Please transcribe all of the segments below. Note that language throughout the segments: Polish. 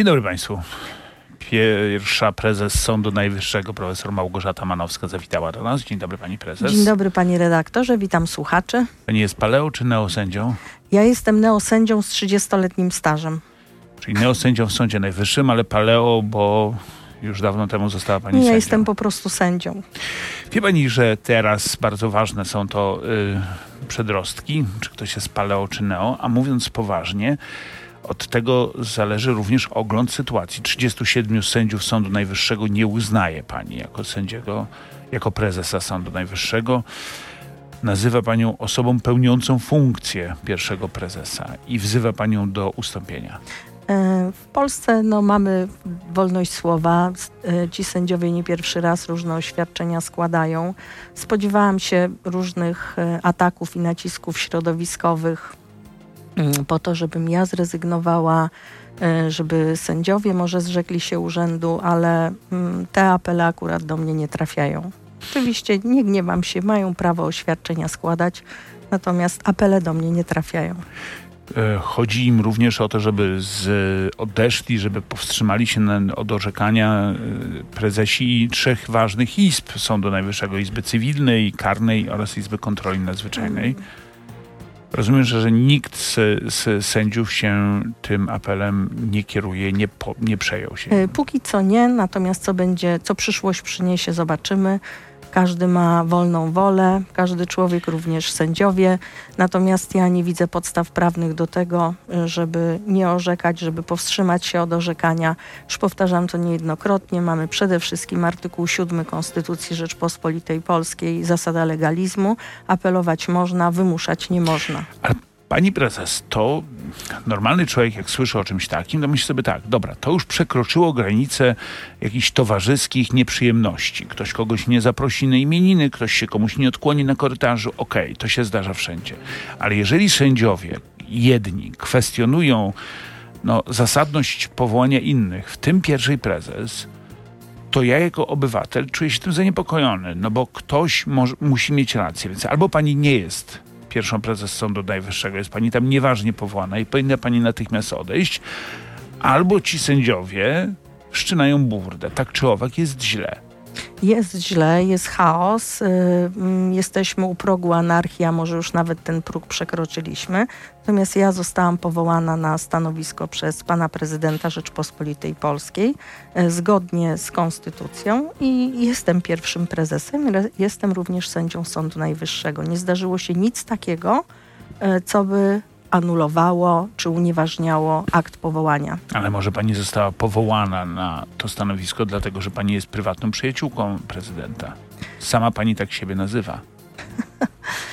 Dzień dobry Państwu. Pierwsza prezes Sądu Najwyższego, profesor Małgorzata Manowska, zawitała do nas. Dzień dobry Pani Prezes. Dzień dobry Panie redaktorze, witam słuchaczy. Pani jest paleo czy neosędzią? Ja jestem neosędzią z 30-letnim stażem. Czyli neosędzią w Sądzie Najwyższym, ale paleo, bo już dawno temu została Pani Nie, ja sędzią. jestem po prostu sędzią. Wie Pani, że teraz bardzo ważne są to y, przedrostki, czy ktoś jest paleo czy neo, a mówiąc poważnie, od tego zależy również ogląd sytuacji. 37 sędziów Sądu Najwyższego nie uznaje pani jako sędziego, jako prezesa Sądu Najwyższego. Nazywa panią osobą pełniącą funkcję pierwszego prezesa i wzywa panią do ustąpienia. E, W Polsce no, mamy wolność słowa. E, Ci sędziowie nie pierwszy raz różne oświadczenia składają. Spodziewałam się różnych e, ataków i nacisków środowiskowych po to, żebym ja zrezygnowała, e, żeby sędziowie może zrzekli się urzędu, ale mm, te apele akurat do mnie nie trafiają. Oczywiście nie gniewam się, mają prawo oświadczenia składać, natomiast apele do mnie nie trafiają. E, Chodzi im również o to, żeby z, odeszli, żeby powstrzymali się na, od orzekania e, prezesi trzech ważnych izb Sądu Najwyższego, Izby Cywilnej, Karnej oraz Izby Kontroli Nadzwyczajnej. Rozumiem, że, że nikt z, z sędziów się tym apelem nie kieruje, nie, po, nie przejął się. E, Póki co nie, natomiast co będzie, co przyszłość przyniesie, zobaczymy. Każdy ma wolną wolę, każdy człowiek, również sędziowie. Natomiast ja nie widzę podstaw prawnych do tego, żeby nie orzekać, żeby powstrzymać się od orzekania. Już powtarzam to niejednokrotnie. Mamy przede wszystkim artykuł 7 Konstytucji Rzeczpospolitej Polskiej, zasada legalizmu. Apelować można, wymuszać nie można. Pani prezes, to normalny człowiek, jak słyszy o czymś takim, to myśli sobie tak, dobra, to już przekroczyło granicę jakichś towarzyskich nieprzyjemności. Ktoś kogoś nie zaprosi na imieniny, ktoś się komuś nie odkłoni na korytarzu. Okej, to się zdarza wszędzie. Ale jeżeli sędziowie jedni kwestionują no, zasadność powołania innych, w tym pierwszej prezes, to ja jako obywatel czuję się tym zaniepokojony, no bo ktoś może, musi mieć rację. Więc albo pani nie jest pierwszą prezes Sądu Najwyższego, jest pani tam nieważnie powołana i powinna pani natychmiast odejść, albo ci sędziowie wszczynają burdę. Tak czy owak jest źle. Jest źle, jest chaos, y, mm, jesteśmy u progu anarchii, a może już nawet ten próg przekroczyliśmy. Natomiast ja zostałam powołana na stanowisko przez pana prezydenta Rzeczpospolitej Polskiej y, zgodnie z konstytucją i jestem pierwszym prezesem, re- jestem również sędzią Sądu Najwyższego. Nie zdarzyło się nic takiego, y, co by anulowało czy unieważniało akt powołania. Ale może pani została powołana na to stanowisko, dlatego że pani jest prywatną przyjaciółką prezydenta. Sama pani tak siebie nazywa.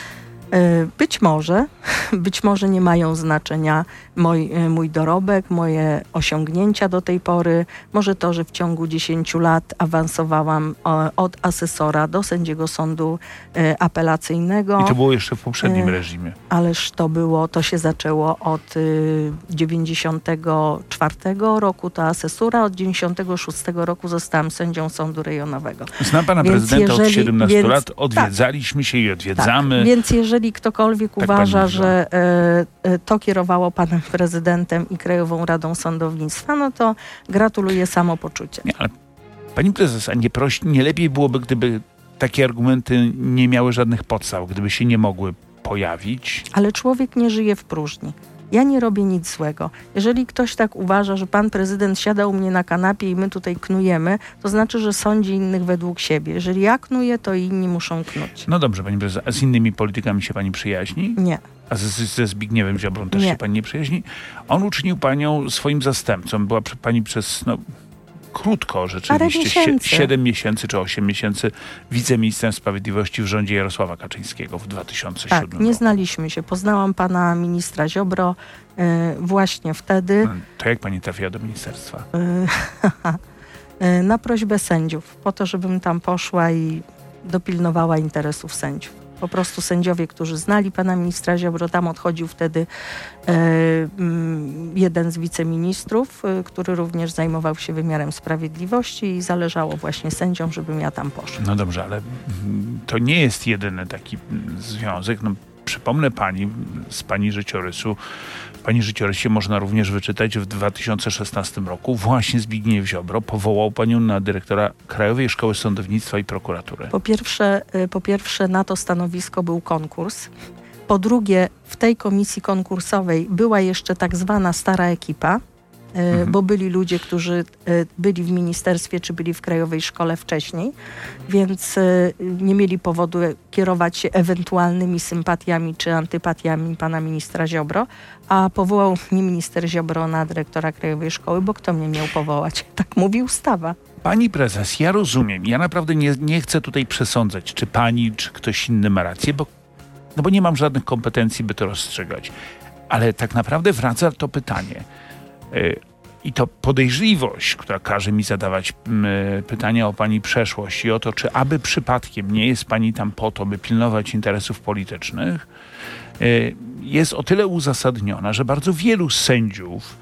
E, Być może, być może nie mają znaczenia mój, e, mój dorobek, moje osiągnięcia do tej pory. Może to, że w ciągu 10 lat awansowałam od asesora do sędziego sądu e, apelacyjnego. I to było jeszcze w poprzednim reżimie. Ależ to było, to się zaczęło od y, 94 roku, to asesura, od 96 roku zostałam sędzią sądu rejonowego. Znam pana więc prezydenta od jeżeli- 17 więc- lat, odwiedzaliśmy się i odwiedzamy. Tak, więc jeżeli ktokolwiek Tak uważa, że e, e, to kierowało panem prezydentem i Krajową Radą Sądownictwa, no to gratuluję samopoczucia. Nie, ale pani prezes, a nie, proś, nie lepiej byłoby, gdyby takie argumenty nie miały żadnych podstaw, gdyby się nie mogły pojawić? Ale człowiek nie żyje w próżni. Ja nie robię nic złego. Jeżeli ktoś tak uważa, że pan prezydent siada u mnie na kanapie i my tutaj knujemy, to znaczy, że sądzi innych według siebie. Jeżeli ja knuję, to inni muszą knuć. No dobrze, pani prezes, a z innymi politykami się pani przyjaźni? Nie. A z, z, ze Zbigniewem Ziobrą też Nie. się pani nie przyjaźni? On uczynił panią swoim zastępcą. Była pani przez, no, krótko rzeczywiście, miesięcy. 7 miesięcy czy 8 miesięcy wiceministrem sprawiedliwości w rządzie Jarosława Kaczyńskiego w 2007 Tak, nie roku. znaliśmy się. Poznałam pana ministra Ziobro e, właśnie wtedy. No, To jak pani trafiła do ministerstwa? E, na prośbę sędziów, po to, żebym tam poszła i dopilnowała interesów sędziów. Po prostu sędziowie, którzy znali pana ministra Ziobro, tam odchodził wtedy e, mm, jeden z wiceministrów, e, który również zajmował się wymiarem sprawiedliwości i zależało właśnie sędziom, żebym ja tam poszła. No dobrze, ale to nie jest jedyny taki związek. No, przypomnę pani z pani życiorysu, pani życiorysie można również wyczytać w 2016 roku właśnie Zbigniew Ziobro powołał panią na dyrektora Krajowej Szkoły Sądownictwa i Prokuratury. Po pierwsze, y, po pierwsze na to stanowisko był konkurs. Po drugie, w tej komisji konkursowej była jeszcze tak zwana stara ekipa, Mhm. bo byli ludzie, którzy y, byli w ministerstwie czy byli w Krajowej Szkole wcześniej, więc y, nie mieli powodu kierować się ewentualnymi sympatiami czy antypatiami pana ministra Ziobro, a powołał mnie minister Ziobro na dyrektora Krajowej Szkoły, bo kto mnie miał powołać? Tak mówi ustawa. Pani prezes, ja rozumiem, ja naprawdę nie, nie chcę tutaj przesądzać, czy pani, czy ktoś inny ma rację, bo, no bo nie mam żadnych kompetencji, by to rozstrzygać. Ale tak naprawdę wraca to pytanie. Y, I to podejrzliwość, która każe mi zadawać mm, pytania o pani przeszłość i o to, czy aby przypadkiem nie jest pani tam po to, by pilnować interesów politycznych, y, jest o tyle uzasadniona, że bardzo wielu sędziów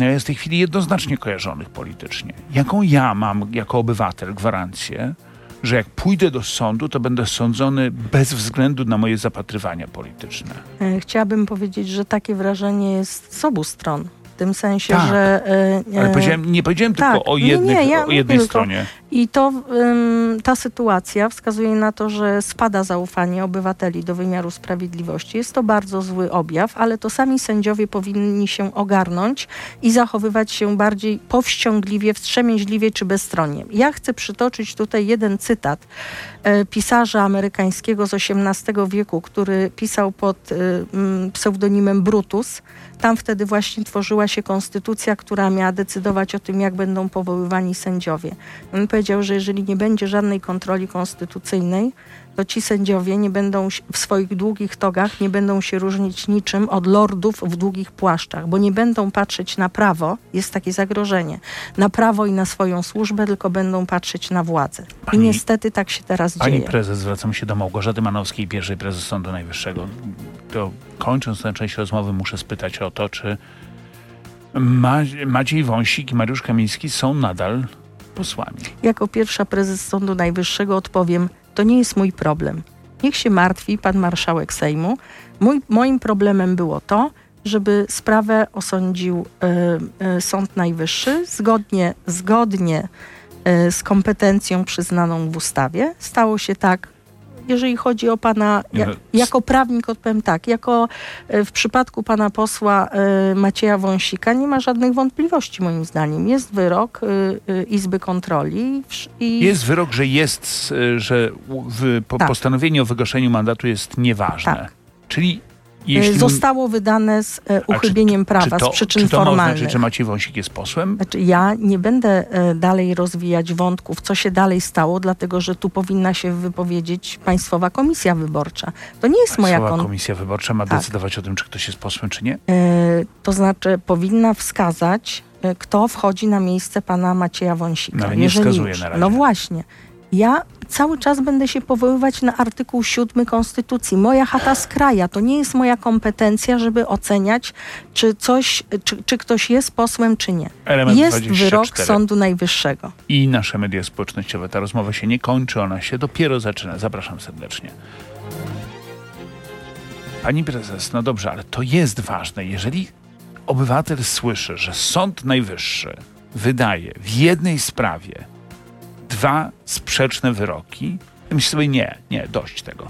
jest w tej chwili jednoznacznie kojarzonych politycznie. Jaką ja mam jako obywatel gwarancję, że jak pójdę do sądu, to będę sądzony bez względu na moje zapatrywania polityczne? E, Chciałabym powiedzieć, że takie wrażenie jest z obu stron. W tym sensie, Tak. że. e, Ale e, powiedziałem, nie powiedziałem tak. tylko o, Nie, jednych, nie, ja o jednej tylko- stronie. I to, ta sytuacja wskazuje na to, że spada zaufanie obywateli do wymiaru sprawiedliwości. Jest to bardzo zły objaw, ale to sami sędziowie powinni się ogarnąć i zachowywać się bardziej powściągliwie, wstrzemięźliwie czy bezstronnie. Ja chcę przytoczyć tutaj jeden cytat e, pisarza amerykańskiego z XVIII wieku, który pisał pod e, mm, pseudonimem Brutus. Tam wtedy właśnie tworzyła się konstytucja, która miała decydować o tym, jak będą powoływani sędziowie. On że jeżeli nie będzie żadnej kontroli konstytucyjnej, to ci sędziowie nie będą w swoich długich togach nie będą się różnić niczym od lordów w długich płaszczach, bo nie będą patrzeć na prawo, jest takie zagrożenie, na prawo i na swoją służbę, tylko będą patrzeć na władzę. I Pani- niestety tak się teraz Pani dzieje. prezes, zwracam się do Małgorzaty Manowskiej, pierwszej prezes Sądu Najwyższego. To kończąc tę część rozmowy, muszę spytać o to, czy Ma Maciej Wąsik i Mariusz Kamiński są nadal posłami. Jako pierwsza prezes Sądu Najwyższego odpowiem, to nie jest mój problem. Niech się martwi pan marszałek Sejmu. Mój, moim problemem było to, żeby sprawę osądził e, e, Sąd Najwyższy zgodnie, zgodnie e, z kompetencją przyznaną w ustawie. Stało się tak, jeżeli chodzi o pana, no, jako prawnik odpowiem tak, jako e, w przypadku pana posła e, Macieja Wąsika nie ma żadnych wątpliwości moim zdaniem. Jest wyrok e, Izby Kontroli i Jest wyrok, że jest, że w, po, Tak. postanowienie o wygaszeniu mandatu jest nieważne. Tak. Czyli jeśli... zostało wydane z e, A czy- uchybieniem prawa, czy to, z przyczyn czy to ma formalnych. oznaczać, że Maciej Wąsik jest posłem? Znaczy, ja nie będę e, dalej rozwijać wątków, co się dalej stało, dlatego że tu powinna się wypowiedzieć Państwowa Komisja Wyborcza. To nie jest moja Państwowa kon- Komisja Wyborcza ma Tak. decydować o tym, czy ktoś jest posłem, czy nie? E, to znaczy powinna wskazać, e, kto wchodzi na miejsce pana Macieja Wąsika. No, ale nie Jeżeli wskazuje już. na razie. No właśnie. Ja cały czas będę się powoływać na artykuł 7 Konstytucji. Moja chata z kraja. To nie jest moja kompetencja, żeby oceniać, czy coś, czy, czy ktoś jest posłem, czy nie. Element Jest 24. wyrok Sądu Najwyższego. I nasze media społecznościowe. Ta rozmowa się nie kończy, ona się dopiero zaczyna. Zapraszam serdecznie. Pani prezes, no dobrze, ale to jest ważne. Jeżeli obywatel słyszy, że Sąd Najwyższy wydaje w jednej sprawie dwa sprzeczne wyroki, myślę sobie, nie, nie, dość tego.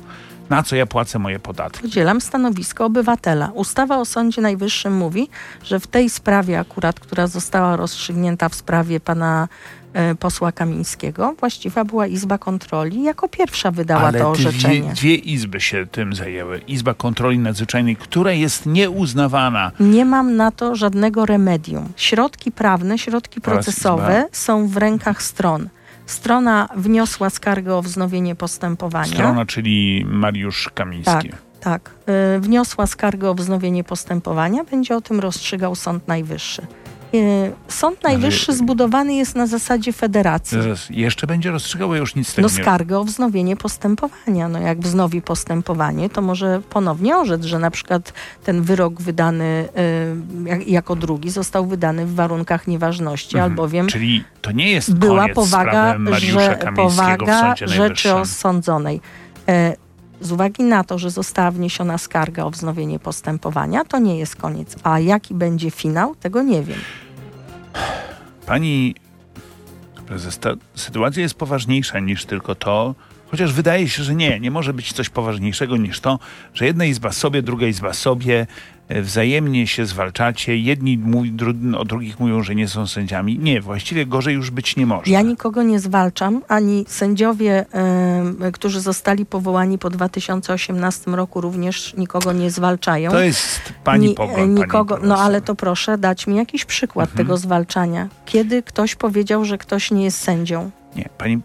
Na co ja płacę moje podatki? Podzielam stanowisko obywatela. Ustawa o Sądzie Najwyższym mówi, że w tej sprawie akurat, która została rozstrzygnięta w sprawie pana e, posła Kamińskiego, właściwa była Izba Kontroli jako pierwsza wydała Ale to dwie, orzeczenie. dwie izby się tym zajęły. Izba Kontroli Nadzwyczajnej, która jest nieuznawana Nie mam na to żadnego remedium. Środki prawne, środki procesowe są w rękach stron. Strona wniosła skargę o wznowienie postępowania. strona, czyli Mariusz Kamiński. Tak, tak. Y, wniosła skargę o wznowienie postępowania. Będzie o tym rozstrzygał Sąd Najwyższy. Y, Sąd Najwyższy zbudowany jest na zasadzie federacji. Zaraz, jeszcze będzie rozstrzygał, ja już nic z tego No skargę o wznowienie postępowania. No jak wznowi postępowanie, to może ponownie orzec, że na przykład ten wyrok wydany y, jak, jako drugi został wydany w warunkach nieważności, Mhm. albowiem Czyli to nie jest była koniec powaga, że powaga rzeczy osądzonej. Z uwagi na to, że została wniesiona skarga o wznowienie postępowania, to nie jest koniec. A jaki będzie finał, tego nie wiem. Pani prezes, ta sytuacja jest poważniejsza niż tylko to, chociaż wydaje się, że nie, nie może być coś poważniejszego niż to, że jedna izba sobie, druga izba sobie, wzajemnie się zwalczacie. Jedni mówi, o drugich mówią, że nie są sędziami. Nie, właściwie gorzej już być nie może. Ja nikogo nie zwalczam, ani sędziowie, y, którzy zostali powołani po 2018 roku również nikogo nie zwalczają. To jest pani Ni, pogląd, nikogo, pani No ale to proszę dać mi jakiś przykład mhm. tego zwalczania. Kiedy ktoś powiedział, że ktoś nie jest sędzią? Nie, pani,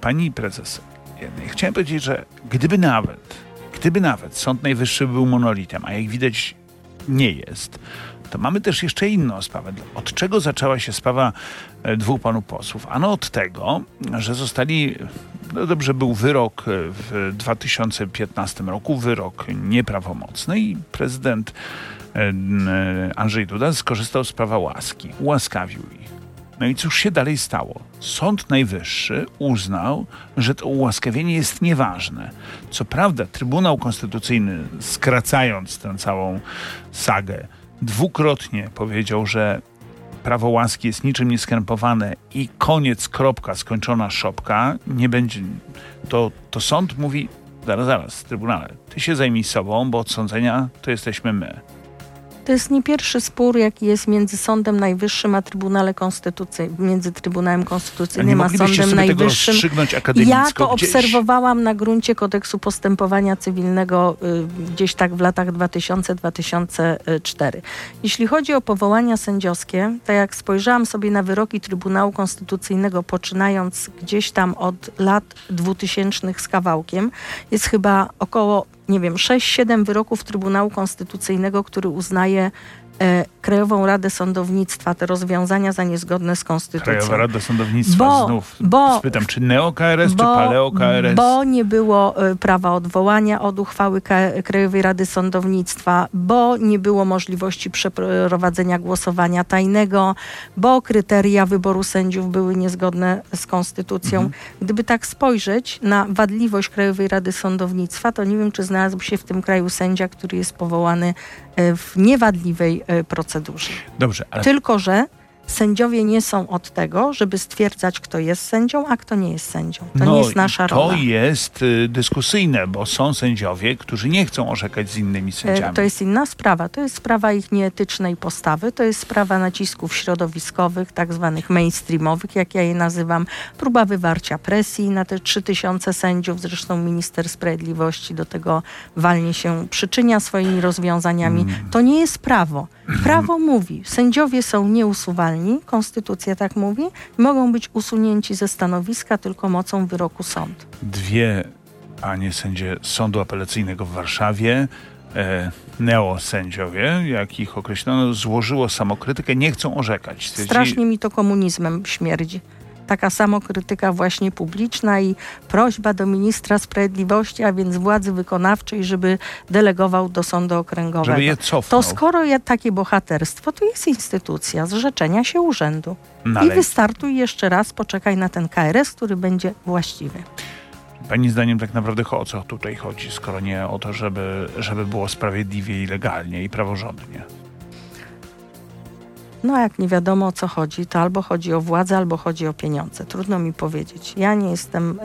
pani prezes, ja chciałem powiedzieć, że gdyby nawet Gdyby nawet Sąd Najwyższy był monolitem, a jak widać nie jest, to mamy też jeszcze inną sprawę. Od czego zaczęła się sprawa e, dwóch panów posłów? Ano od tego, że zostali, no dobrze, był wyrok e, w 2015 roku, wyrok nieprawomocny i prezydent e, Andrzej Duda skorzystał z prawa łaski, ułaskawił ich. No i cóż się dalej stało? Sąd Najwyższy uznał, że to ułaskawienie jest nieważne. Co prawda, Trybunał Konstytucyjny, skracając tę całą sagę, dwukrotnie powiedział, że prawo łaski jest niczym nieskrępowane i koniec, kropka, skończona szopka, nie będzie. To, to sąd mówi, zaraz, zaraz, Trybunale, ty się zajmij sobą, bo od sądzenia to jesteśmy my. To jest nie pierwszy spór, jaki jest między Sądem Najwyższym a Trybunale Konstytucyjnym, między Trybunałem Konstytucyjnym a, Sądem Najwyższym. ja to gdzieś. obserwowałam na gruncie kodeksu postępowania cywilnego y, gdzieś tak w latach 2000-2004. Jeśli chodzi o powołania sędziowskie, to jak spojrzałam sobie na wyroki Trybunału Konstytucyjnego, poczynając gdzieś tam od lat 2000 z kawałkiem, jest chyba około nie wiem, 6-7 wyroków Trybunału Konstytucyjnego, który uznaje e, Krajową Radę Sądownictwa, te rozwiązania za niezgodne z konstytucją. Krajowa Rada Sądownictwa bo, znów. Bo, Spytam, czy neo-KRS, czy paleo-KRS? Bo nie było y, prawa odwołania od uchwały Krajowej Rady Sądownictwa, bo nie było możliwości przeprowadzenia głosowania tajnego, bo kryteria wyboru sędziów były niezgodne z konstytucją. Mhm. Gdyby tak spojrzeć na wadliwość Krajowej Rady Sądownictwa, to nie wiem, czy znalazłby się w tym kraju sędzia, który jest powołany y, w niewadliwej procedurze procedurze. Dobrze, ale... Tylko, że sędziowie nie są od tego, żeby stwierdzać, kto jest sędzią, a kto nie jest sędzią. To no, nie jest nasza to rola. To jest y, dyskusyjne, bo są sędziowie, którzy nie chcą orzekać z innymi e, sędziami. To jest inna sprawa. To jest sprawa ich nieetycznej postawy. To jest sprawa nacisków środowiskowych, tak zwanych mainstreamowych, jak ja je nazywam. Próba wywarcia presji na te 3000 sędziów. Zresztą minister sprawiedliwości do tego walnie się przyczynia swoimi rozwiązaniami. Mm. To nie jest prawo. Prawo mówi, sędziowie są nieusuwalni, konstytucja tak mówi, mogą być usunięci ze stanowiska tylko mocą wyroku sądu. Dwie panie sędzie Sądu Apelacyjnego w Warszawie, e, neosędziowie, jak ich określono, złożyło samokrytykę, nie chcą orzekać. Stwierdzi... Strasznie mi to komunizmem śmierdzi taka samokrytyka właśnie publiczna i prośba do ministra sprawiedliwości, a więc władzy wykonawczej, żeby delegował do sądu okręgowego. Żeby je cofnął. To skoro jest takie bohaterstwo, to jest instytucja zrzeczenia się urzędu. No, I wystartuj jeszcze raz, poczekaj na ten KRS, który będzie właściwy. Pani zdaniem tak naprawdę o co tutaj chodzi, skoro nie o to, żeby, żeby było sprawiedliwie i legalnie i praworządnie? No jak nie wiadomo o co chodzi, to albo chodzi o władzę, albo chodzi o pieniądze. Trudno mi powiedzieć. Ja nie jestem,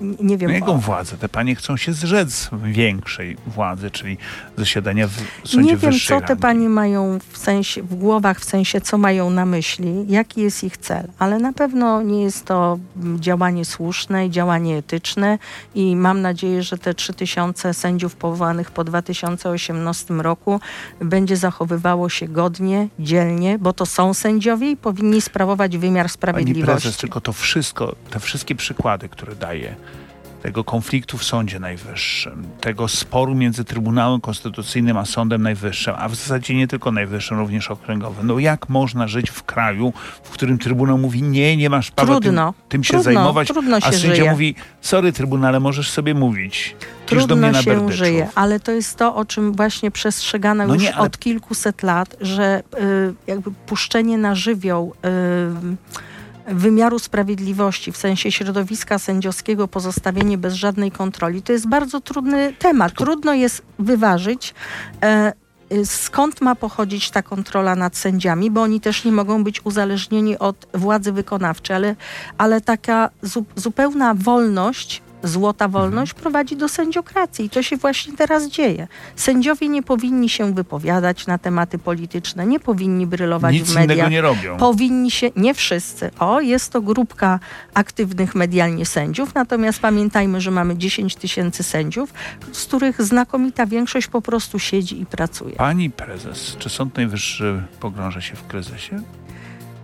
yy, yy, nie wiem... No jaką o... władzę? Te panie chcą się zrzec większej władzy, czyli zasiadania w sądzie Nie wiem, co te panie mają w sensie, w głowach, w sensie, co mają na myśli, jaki jest ich cel, ale na pewno nie jest to działanie słuszne i działanie etyczne i mam nadzieję, że te 3000 sędziów powołanych po 2018 roku będzie zachowywało się godnie, dzielnie, bo to są sędziowie i powinni sprawować wymiar sprawiedliwości. Pani prezes, tylko to wszystko, te wszystkie przykłady, które daje tego konfliktu w Sądzie Najwyższym, tego sporu między Trybunałem Konstytucyjnym a Sądem Najwyższym, a w zasadzie nie tylko Najwyższym, również okręgowym. No jak można żyć w kraju, w którym Trybunał mówi nie, nie masz prawa trudno, tym, tym się trudno, zajmować, trudno się a sędzia żyje. mówi sorry Trybunale, możesz sobie mówić. Trudno się żyje, ale to jest to, o czym właśnie przestrzegano no już nie, ale... od kilkuset lat, że y, jakby puszczenie na żywioł y, wymiaru sprawiedliwości, w sensie środowiska sędziowskiego, pozostawienie bez żadnej kontroli, to jest bardzo trudny temat. Trudno jest wyważyć. E, skąd ma pochodzić ta kontrola nad sędziami, bo oni też nie mogą być uzależnieni od władzy wykonawczej, ale, ale taka zu, zupełna wolność złota wolność mhm. prowadzi do sędziokracji i to się właśnie teraz dzieje. Sędziowie nie powinni się wypowiadać na tematy polityczne, nie powinni brylować Nic w mediach. Innego nie robią. Powinni się, nie wszyscy. O, jest to grupka aktywnych medialnie sędziów, natomiast pamiętajmy, że mamy 10 tysięcy sędziów, z których znakomita większość po prostu siedzi i pracuje. Pani prezes, czy Sąd Najwyższy pogrąża się w kryzysie?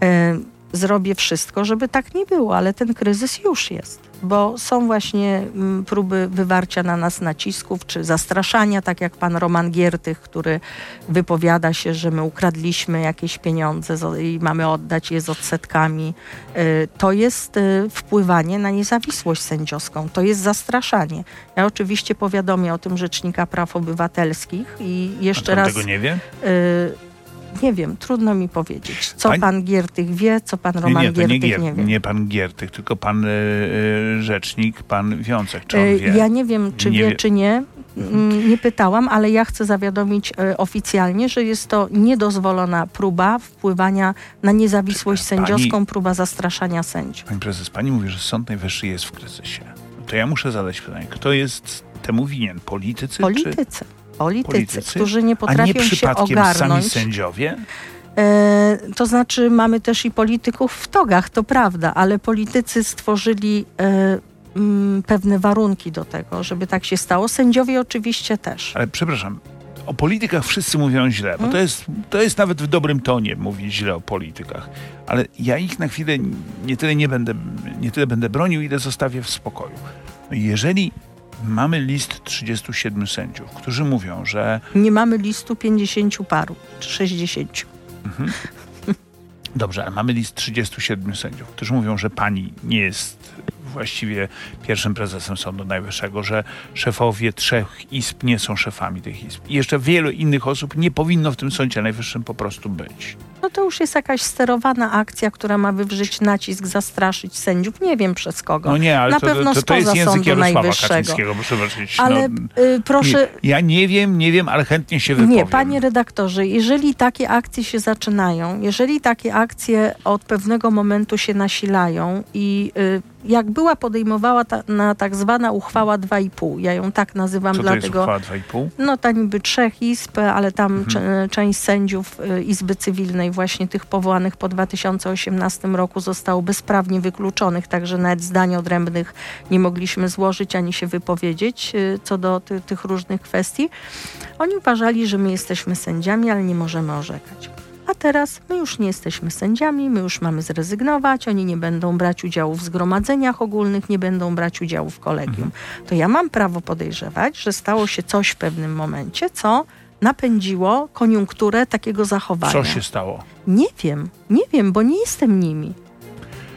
E, zrobię wszystko, żeby tak nie było, ale ten kryzys już jest bo są właśnie mm, próby wywarcia na nas nacisków czy zastraszania, tak jak pan Roman Giertych, który wypowiada się, że my ukradliśmy jakieś pieniądze i mamy oddać je z odsetkami. Y, to jest y, wpływanie na niezawisłość sędziowską, to jest zastraszanie. Ja oczywiście powiadomię o tym Rzecznika Praw Obywatelskich i jeszcze A raz... tego nie wie? Y, nie wiem, trudno mi powiedzieć, co pan Giertych wie, co pan Roman nie, nie, Giertych nie, wie. Nie pan Giertych, tylko pan y, rzecznik, pan Wiącek, czy on y, wie? Ja nie wiem, czy nie wie, wie, czy nie. Mhm. Nie pytałam, ale ja chcę zawiadomić y, oficjalnie, że jest to niedozwolona próba wpływania na niezawisłość sędziowską, pani, próba zastraszania sędziów. Pani prezes, pani mówi, że Sąd Najwyższy jest w kryzysie. To ja muszę zadać pytanie, kto jest temu winien? Politycy? Politycy. Czy politycy, politycy? którzy nie potrafią nie się ogarnąć. sami sędziowie? E, to znaczy mamy też i polityków w togach, to prawda, ale politycy stworzyli e, mm, pewne warunki do tego, żeby tak się stało. Sędziowie oczywiście też. Ale przepraszam, o politykach wszyscy mówią źle, bo to hmm? jest, to jest nawet w dobrym tonie mówić źle o politykach. Ale ja ich na chwilę nie tyle nie będę, nie tyle będę bronił, ile zostawię w spokoju. Jeżeli mamy list 37 sędziów, którzy mówią, że. Nie mamy listu 50 paru, czy 60. Mhm. Dobrze, ale mamy list 37 sędziów, którzy mówią, że pani nie jest właściwie pierwszym prezesem Sądu Najwyższego, że szefowie trzech izb nie są szefami tych izb. I jeszcze wielu innych osób nie powinno w tym Sądzie Najwyższym po prostu być. No to już jest jakaś sterowana akcja, która ma wywrzeć nacisk, zastraszyć sędziów. Nie wiem przez kogo. No nie, ale Na to, pewno to, to, to jest język Sądu Jarosława Najwyższego. Proszę ale no, y, proszę... Nie, ja nie wiem, nie wiem, ale chętnie się wypowiem. Nie, panie redaktorze, jeżeli takie akcje się zaczynają, jeżeli takie akcje od pewnego momentu się nasilają i y, jak była podejmowała ta, na tak zwana uchwała 2,5. Ja ją tak nazywam Co dlatego. To jest uchwała 2,5? No ta niby trzech izb, ale tam mhm. część sędziów y, Izby Cywilnej, właśnie tych powołanych po 2018 roku, zostało bezprawnie wykluczonych, także nawet zdań odrębnych nie mogliśmy złożyć ani się wypowiedzieć y, co do ty, tych różnych kwestii. Oni uważali, że my jesteśmy sędziami, ale nie możemy orzekać a teraz my już nie jesteśmy sędziami, my już mamy zrezygnować, oni nie będą brać udziału w zgromadzeniach ogólnych, nie będą brać udziału w kolegium. Mhm. To ja mam prawo podejrzewać, że stało się coś w pewnym momencie, co napędziło koniunkturę takiego zachowania. Co się stało? Nie wiem, nie wiem, bo nie jestem nimi.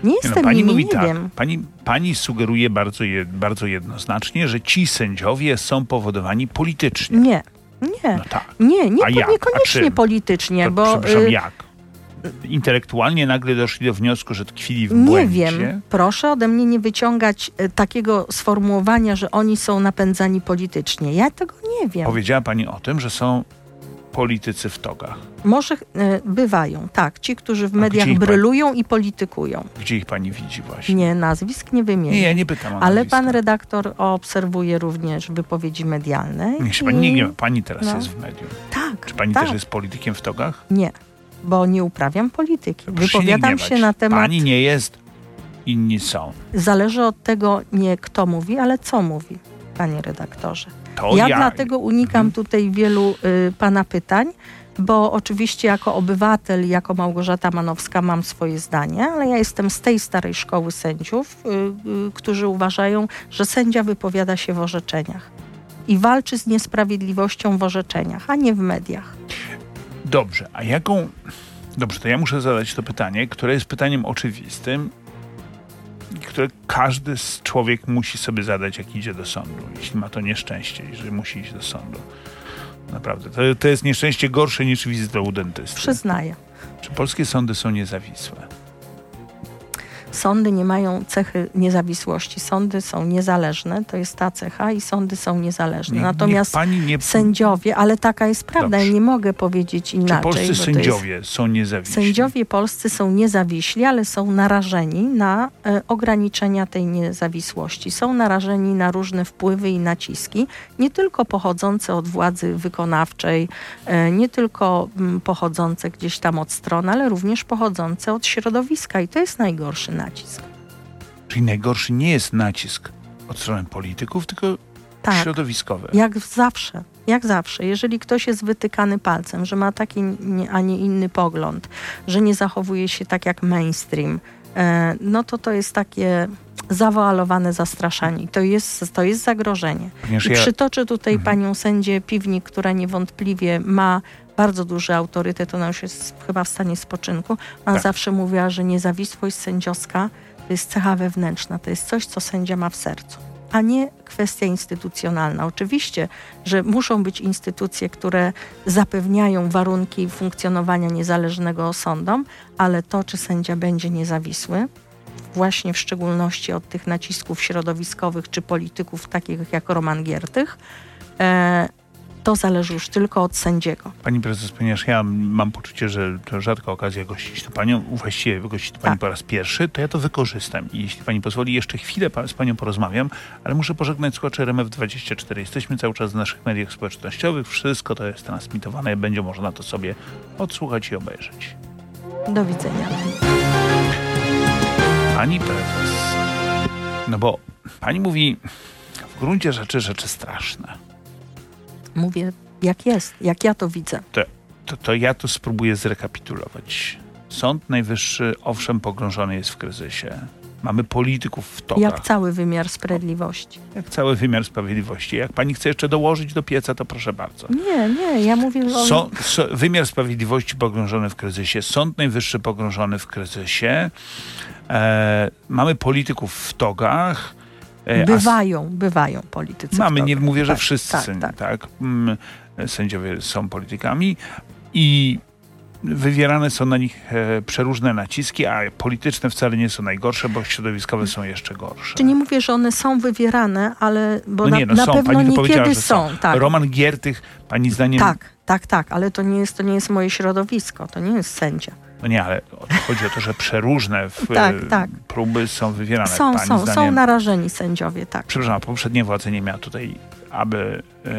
Nie jestem no, pani nimi, mówi nie tak, wiem. Pani, pani sugeruje bardzo, je, bardzo jednoznacznie, że ci sędziowie są powodowani politycznie. Nie, nie, no tak. nie, nie, niekoniecznie politycznie, to, bo... Przepraszam, y, jak? Intelektualnie nagle doszli do wniosku, że tkwili w błędzie. Nie wiem. Proszę ode mnie nie wyciągać y, takiego sformułowania, że oni są napędzani politycznie. Ja tego nie wiem. Powiedziała pani o tym, że są politycy w togach. Może e, bywają, tak. Ci, którzy w mediach brylują pani, i politykują. Gdzie ich pani widzi właśnie? Nie, nazwisk nie wymienię. Nie, ja nie pytam o Ale nazwiska. pan redaktor obserwuje również wypowiedzi medialne. Nie, się pani, nie, nie, pani teraz no. jest w medium. Tak. Czy pani tak. też jest politykiem w togach? Nie, bo nie uprawiam polityki. Wypowiadam się, na temat... Pani nie jest, inni są. Zależy od tego nie kto mówi, ale co mówi, panie redaktorze. To ja, ja dlatego unikam mhm. tutaj wielu y, pana pytań, bo oczywiście jako obywatel, jako Małgorzata Manowska mam swoje zdanie, ale ja jestem z tej starej szkoły sędziów, y, y, którzy uważają, że sędzia wypowiada się w orzeczeniach i walczy z niesprawiedliwością w orzeczeniach, a nie w mediach. Dobrze, a jaką. Dobrze, to ja muszę zadać to pytanie, które jest pytaniem oczywistym które każdy człowiek musi sobie zadać, jak idzie do sądu, jeśli ma to nieszczęście, że musi iść do sądu. Naprawdę. To, to jest nieszczęście gorsze niż wizyta u dentysty. Przyznaję. Czy polskie sądy są niezawisłe? Sądy nie mają cechy niezawisłości. Sądy są niezależne, to jest ta cecha i sądy są niezależne. Nie- Natomiast nie... sędziowie, ale taka jest prawda, Dobrze. ja nie mogę powiedzieć inaczej. Czy polscy to jest- sędziowie są niezawiśli? Sędziowie polscy są niezawiśli, ale są narażeni na e, ograniczenia tej niezawisłości. Są narażeni na różne wpływy i naciski, nie tylko pochodzące od władzy wykonawczej, e, nie tylko mm, pochodzące gdzieś tam od stron, ale również pochodzące od środowiska i to jest najgorszy nacisk. Czyli najgorszy nie jest nacisk od strony polityków, tylko Tak. środowiskowy. Jak zawsze, jak zawsze. Jeżeli ktoś jest wytykany palcem, że ma taki, a nie inny pogląd, że nie zachowuje się tak jak mainstream, e, no to to jest takie zawoalowane zastraszanie. To jest, to jest zagrożenie. Ponieważ I ja, przytoczę tutaj Mhm. panią sędzię Piwnik, która niewątpliwie ma bardzo duży autorytet, ona już jest chyba w stanie spoczynku. Ona Tak. zawsze mówiła, że niezawisłość sędziowska to jest cecha wewnętrzna, to jest coś, co sędzia ma w sercu, a nie kwestia instytucjonalna. Oczywiście, że muszą być instytucje, które zapewniają warunki funkcjonowania niezależnego sądom, ale to, czy sędzia będzie niezawisły, właśnie w szczególności od tych nacisków środowiskowych czy polityków takich jak Roman Giertych, e, to zależy już tylko od sędziego. pani prezes, ponieważ ja mam poczucie, że to rzadka okazja gościć tu panią, właściwie gościć tu pani Tak. po raz pierwszy, to ja to wykorzystam. I jeśli pani pozwoli, jeszcze chwilę pa, z panią porozmawiam, ale muszę pożegnać słuchaczy RMF24. Jesteśmy cały czas w naszych mediach społecznościowych. Wszystko to jest transmitowane. Będzie można to sobie odsłuchać i obejrzeć. Do widzenia. Pani prezes, no bo pani mówi w gruncie rzeczy rzeczy straszne. Mówię, jak jest, jak ja to widzę. To, to ja to spróbuję zrekapitulować. Sąd Najwyższy, owszem, pogrążony jest w kryzysie. Mamy polityków w tokach. Jak cały wymiar sprawiedliwości. jak cały wymiar sprawiedliwości. Jak pani chce jeszcze dołożyć do pieca, to proszę bardzo. Nie, nie, ja mówię o... So, so, wymiar sprawiedliwości pogrążony w kryzysie, Sąd Najwyższy pogrążony w kryzysie. E, mamy polityków w togach. E, Bywają, bywają politycy. Mamy, nie mówię, że Tak, wszyscy, tak, tak. tak. Mm, Sędziowie są politykami i wywierane są na nich e, przeróżne naciski, a polityczne wcale nie są najgorsze, bo środowiskowe są jeszcze gorsze. Czy nie mówię, że one są wywierane, ale bo No na, nie, no na są. pewno Pani niekiedy że są. są. Tak, Roman Giertych, pani zdaniem, tak, tak, tak, ale to nie, jest, to nie jest moje środowisko, to nie jest sędzia. No nie, ale chodzi o to, że przeróżne w, Tak, e, tak. próby są wywierane. Są, pani są, zdaniem, są narażeni sędziowie, tak. Przepraszam, a poprzednia władza nie miała tutaj aby e,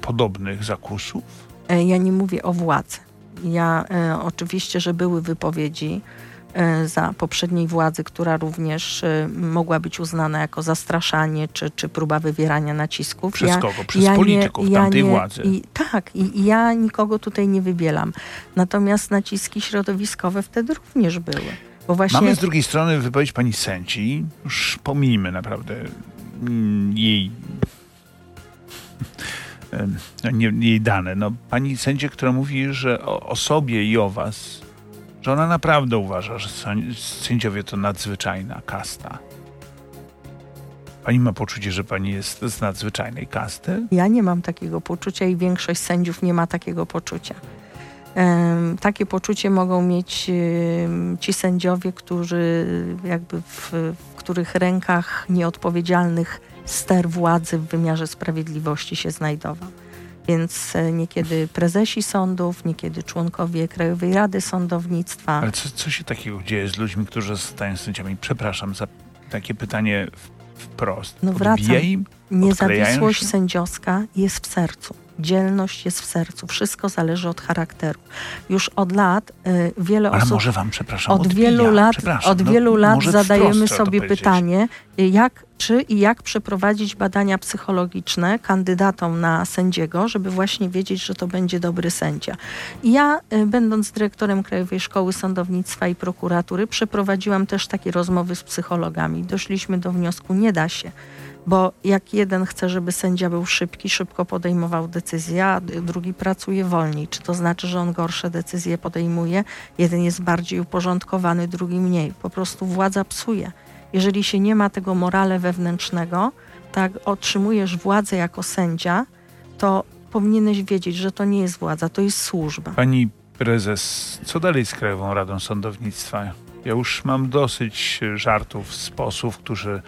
podobnych zakusów? E, Ja nie mówię o władzy. Ja oczywiście, że były wypowiedzi za poprzedniej władzy, która również e, mogła być uznana jako zastraszanie czy, czy próba wywierania nacisków. Przez ja, kogo? Przez ja polityków ja tamtej nie- władzy. I, tak, i, i ja nikogo tutaj nie wybielam. Natomiast naciski środowiskowe wtedy również były. Bo właśnie Mamy z drugiej strony wypowiedź pani sędzi, już pomijmy naprawdę mm, jej, no nie, jej dane. No, pani sędzie, która mówi, że o, o sobie i o was, ona naprawdę uważa, że sędzi- sędziowie to nadzwyczajna kasta. Pani ma poczucie, że pani jest z nadzwyczajnej kasty? Ja nie mam takiego poczucia i większość sędziów nie ma takiego poczucia. Takie poczucie mogą mieć ci sędziowie, którzy jakby w, w których rękach nieodpowiedzialnych ster władzy w wymiarze sprawiedliwości się znajdował. Więc e, niekiedy prezesi sądów, niekiedy członkowie Krajowej Rady Sądownictwa. Ale co, co się takiego dzieje z ludźmi, którzy zostają sędziami? Przepraszam za takie pytanie wprost. No wracam. Im? Niezawisłość sędziowska jest w sercu. Dzielność jest w sercu. Wszystko zależy od charakteru. Już od lat y, wiele Ale osób może wam, przepraszam, od odbija. wielu lat, od no, wielu lat zadajemy sobie pytanie, y, jak, czy i jak przeprowadzić badania psychologiczne kandydatom na sędziego, żeby właśnie wiedzieć, że to będzie dobry sędzia. Ja, y, będąc dyrektorem Krajowej Szkoły Sądownictwa i Prokuratury, przeprowadziłam też takie rozmowy z psychologami. Doszliśmy do wniosku, nie da się. Bo jak jeden chce, żeby sędzia był szybki, szybko podejmował decyzje, a drugi pracuje wolniej. Czy to znaczy, że on gorsze decyzje podejmuje? Jeden jest bardziej uporządkowany, drugi mniej. Po prostu władza psuje. Jeżeli się nie ma tego morale wewnętrznego, tak otrzymujesz władzę jako sędzia, to powinieneś wiedzieć, że to nie jest władza, to jest służba. Pani prezes, co dalej z Krajową Radą Sądownictwa? Ja już mam dosyć żartów z posłów, którzy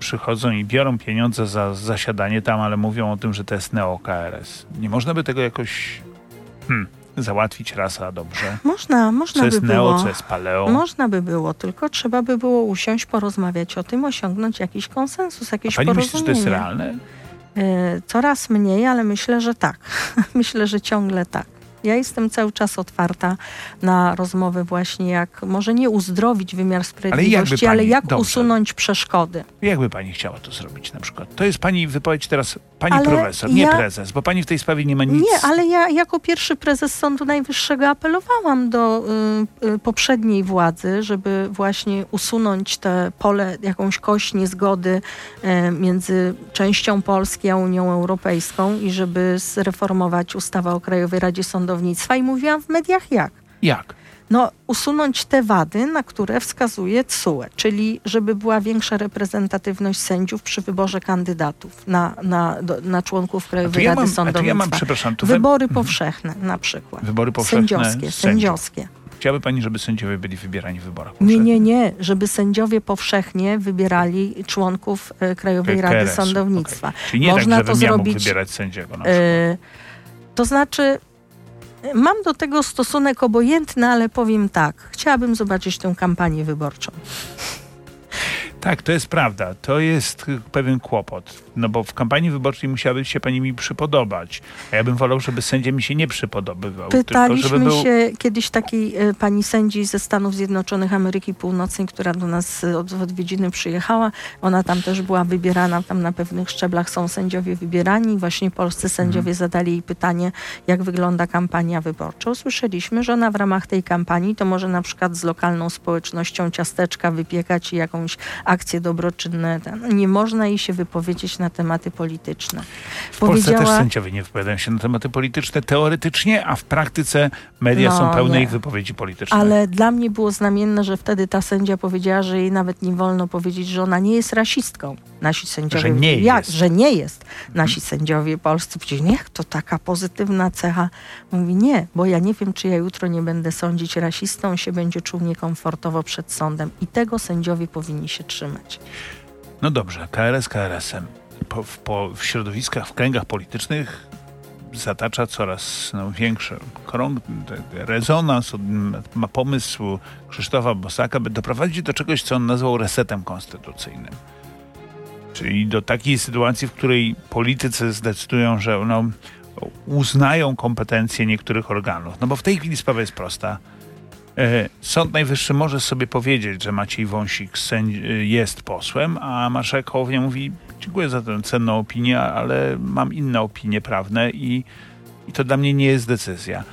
przychodzą i biorą pieniądze za zasiadanie tam, ale mówią o tym, że to jest neo-KRS. Nie można by tego jakoś hmm, załatwić raz, a dobrze? Można, można Co by jest było. neo, co jest paleo? Można by było, tylko trzeba by było usiąść, porozmawiać o tym, osiągnąć jakiś konsensus, jakieś Pani myśli, że to jest porozumienie. realne? E, Coraz mniej, ale myślę, że tak. myślę, że ciągle tak. Ja jestem cały czas otwarta na rozmowy właśnie jak, może nie uzdrowić wymiar sprawiedliwości, ale, pani- jak dobrze. usunąć przeszkody. Jakby pani chciała to zrobić na przykład? To jest pani wypowiedź teraz, pani Ale profesor, nie ja- prezes, bo pani w tej sprawie nie ma nic. Nie, ale ja jako pierwszy prezes Sądu Najwyższego apelowałam do y, y, poprzedniej władzy, żeby właśnie usunąć te pole, jakąś kość niezgody y, między częścią Polski a Unią Europejską i żeby zreformować ustawę o Krajowej Radzie Sądownictwa. I mówiłam w mediach jak. Jak? No, usunąć te wady, na które wskazuje TSUE, czyli żeby była większa reprezentatywność sędziów przy wyborze kandydatów na, na, do, na członków Krajowej ja Rady mam, Sądownictwa. ja mam, przepraszam, tu wy- Wybory powszechne na przykład. wybory powszechne Sędziowskie, sędziowskie. Chciałaby pani, żeby sędziowie byli wybierani w wyborach Nie, powszechnych? nie, nie, żeby sędziowie powszechnie wybierali członków e, Krajowej Rady KRS-u, Sądownictwa. okej. Czyli nie Można tak, to ja zrobić, wybierać sędziego na przykład. E, to znaczy, e, mam do tego stosunek obojętny, ale powiem tak, chciałabym zobaczyć tę kampanię wyborczą. Tak, to jest prawda. To jest pewien kłopot. No bo w kampanii wyborczej musiałaby się pani mi przypodobać. A ja bym wolał, żeby sędzia mi się nie przypodobywał. Pytaliśmy tylko był... się kiedyś takiej pani sędzi ze Stanów Zjednoczonych Ameryki Północnej, która do nas e, od w odwiedziny przyjechała. Ona tam też była wybierana, tam na pewnych szczeblach są sędziowie wybierani. Właśnie polscy sędziowie zadali jej pytanie, jak wygląda kampania wyborcza. Usłyszeliśmy, że ona w ramach tej kampanii to może na przykład z lokalną społecznością ciasteczka wypiekać i jakąś akcje dobroczynne. Ten. Nie można jej się wypowiedzieć na tematy polityczne. W Polsce też sędziowie nie wypowiadają się na tematy polityczne teoretycznie, a w praktyce media No, są pełne nie. ich wypowiedzi politycznych. Ale dla mnie było znamienne, że wtedy ta sędzia powiedziała, że jej nawet nie wolno powiedzieć, że ona nie jest rasistką. Nasi sędziowie. Że nie jak? jest. Że nie jest. Nasi sędziowie polscy powiedzieli, jak to taka pozytywna cecha? Mówi, nie, bo ja nie wiem, czy ja jutro nie będę sądzić rasistą, się będzie czuł niekomfortowo przed sądem. I tego sędziowie powinni się trzymać. No dobrze, KRS KRS-em. Po, po, w środowiskach, w kręgach politycznych zatacza coraz no, większy krąg, rezonans, ma pomysł Krzysztofa Bosaka, by doprowadzić do czegoś, co on nazwał resetem konstytucyjnym. Czyli do takiej sytuacji, w której politycy zdecydują, że no, uznają kompetencje niektórych organów. No bo w tej chwili sprawa jest prosta. E, Sąd Najwyższy może sobie powiedzieć, że Maciej Wąsik e, jest posłem, a marszałek Hołownia mówi dziękuję za tę cenną opinię, ale mam inne opinie prawne i, i to dla mnie nie jest decyzja.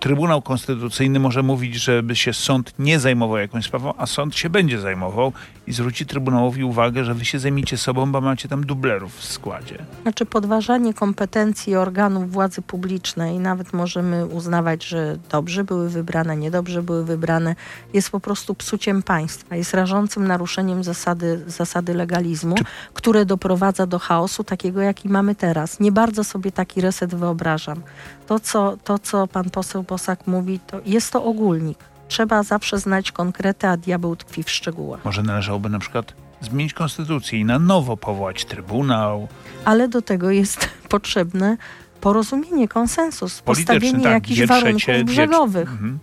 Trybunał Konstytucyjny może mówić, żeby się sąd nie zajmował jakąś sprawą, a sąd się będzie zajmował i zwróci Trybunałowi uwagę, że wy się zajmijcie sobą, bo macie tam dublerów w składzie. Znaczy podważanie kompetencji organów władzy publicznej, nawet możemy uznawać, że dobrze były wybrane, niedobrze były wybrane, jest po prostu psuciem państwa, jest rażącym naruszeniem zasady, zasady legalizmu, które doprowadza do chaosu takiego, jaki mamy teraz. Nie bardzo sobie taki reset wyobrażam. To, co, to, co pan poseł Bosak mówi, to jest to ogólnik. Trzeba zawsze znać konkrety, a diabeł tkwi w szczegółach. Może należałoby na przykład zmienić konstytucję i na nowo powołać Trybunał, ale do tego jest potrzebne porozumienie, konsensus, polityczny, postawienie tak, jakichś warunków trzecie, brzegowych. Mhm.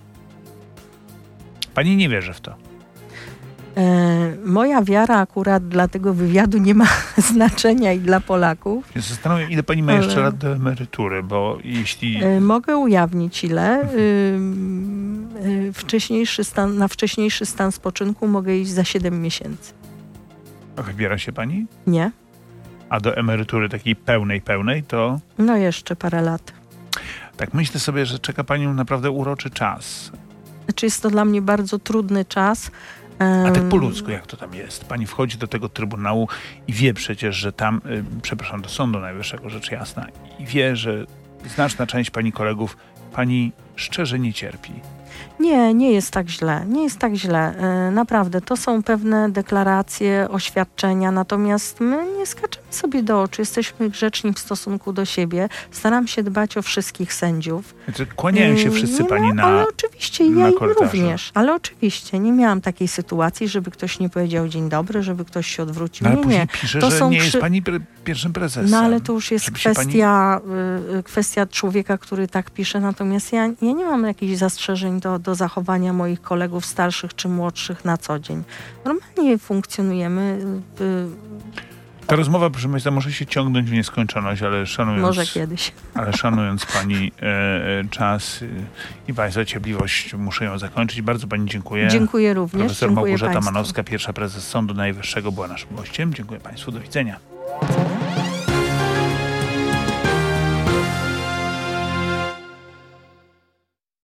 Pani nie wierzy w to. E, moja wiara akurat dla tego wywiadu nie ma znaczenia i dla Polaków. Ja Zastanawiam, ile pani ma jeszcze lat do emerytury, bo jeśli... E, mogę ujawnić ile. Ym, e, wcześniejszy stan, na wcześniejszy stan spoczynku mogę iść za 7 miesięcy. Wybiera się pani? Nie? A do emerytury takiej pełnej, pełnej, to No jeszcze parę lat. tak myślę sobie, że czeka panią naprawdę uroczy czas. Znaczy jest to dla mnie bardzo trudny czas. A tak po ludzku, jak to tam jest? Pani wchodzi do tego Trybunału i wie przecież, że tam, y, przepraszam, do Sądu Najwyższego, rzecz jasna, i wie, że znaczna część pani kolegów pani szczerze nie cierpi. Nie, nie jest tak źle. Nie jest tak źle. E, Naprawdę, to są pewne deklaracje, oświadczenia, natomiast my nie skaczemy sobie do oczu, jesteśmy grzeczni w stosunku do siebie. Staram się dbać o wszystkich sędziów. Znaczy, Kłaniają się Yy, wszyscy nie pani ma- na... Ale oczywiście na ja im również. Ale oczywiście nie miałam takiej sytuacji, żeby ktoś nie powiedział dzień dobry, żeby ktoś się odwrócił. No, ale nie, później nie. pisze, To że są nie jest pani pierwszym prezesem. No ale to już jest się pani- kwestia, y, y, kwestia człowieka, który tak pisze. Natomiast ja, ja nie mam jakichś zastrzeżeń do, do zachowania moich kolegów starszych czy młodszych na co dzień. Normalnie funkcjonujemy. y, Ta rozmowa, proszę Państwa, może się ciągnąć w nieskończoność, ale szanując, może kiedyś. ale szanując Pani e, e, czas y, i Państwa cierpliwość, muszę ją zakończyć. Bardzo Pani dziękuję. Dziękuję również. Profesor Dziękuję Małgorzata państwu. Manowska, pierwsza prezes Sądu Najwyższego była naszym gościem. Dziękuję Państwu. Do widzenia.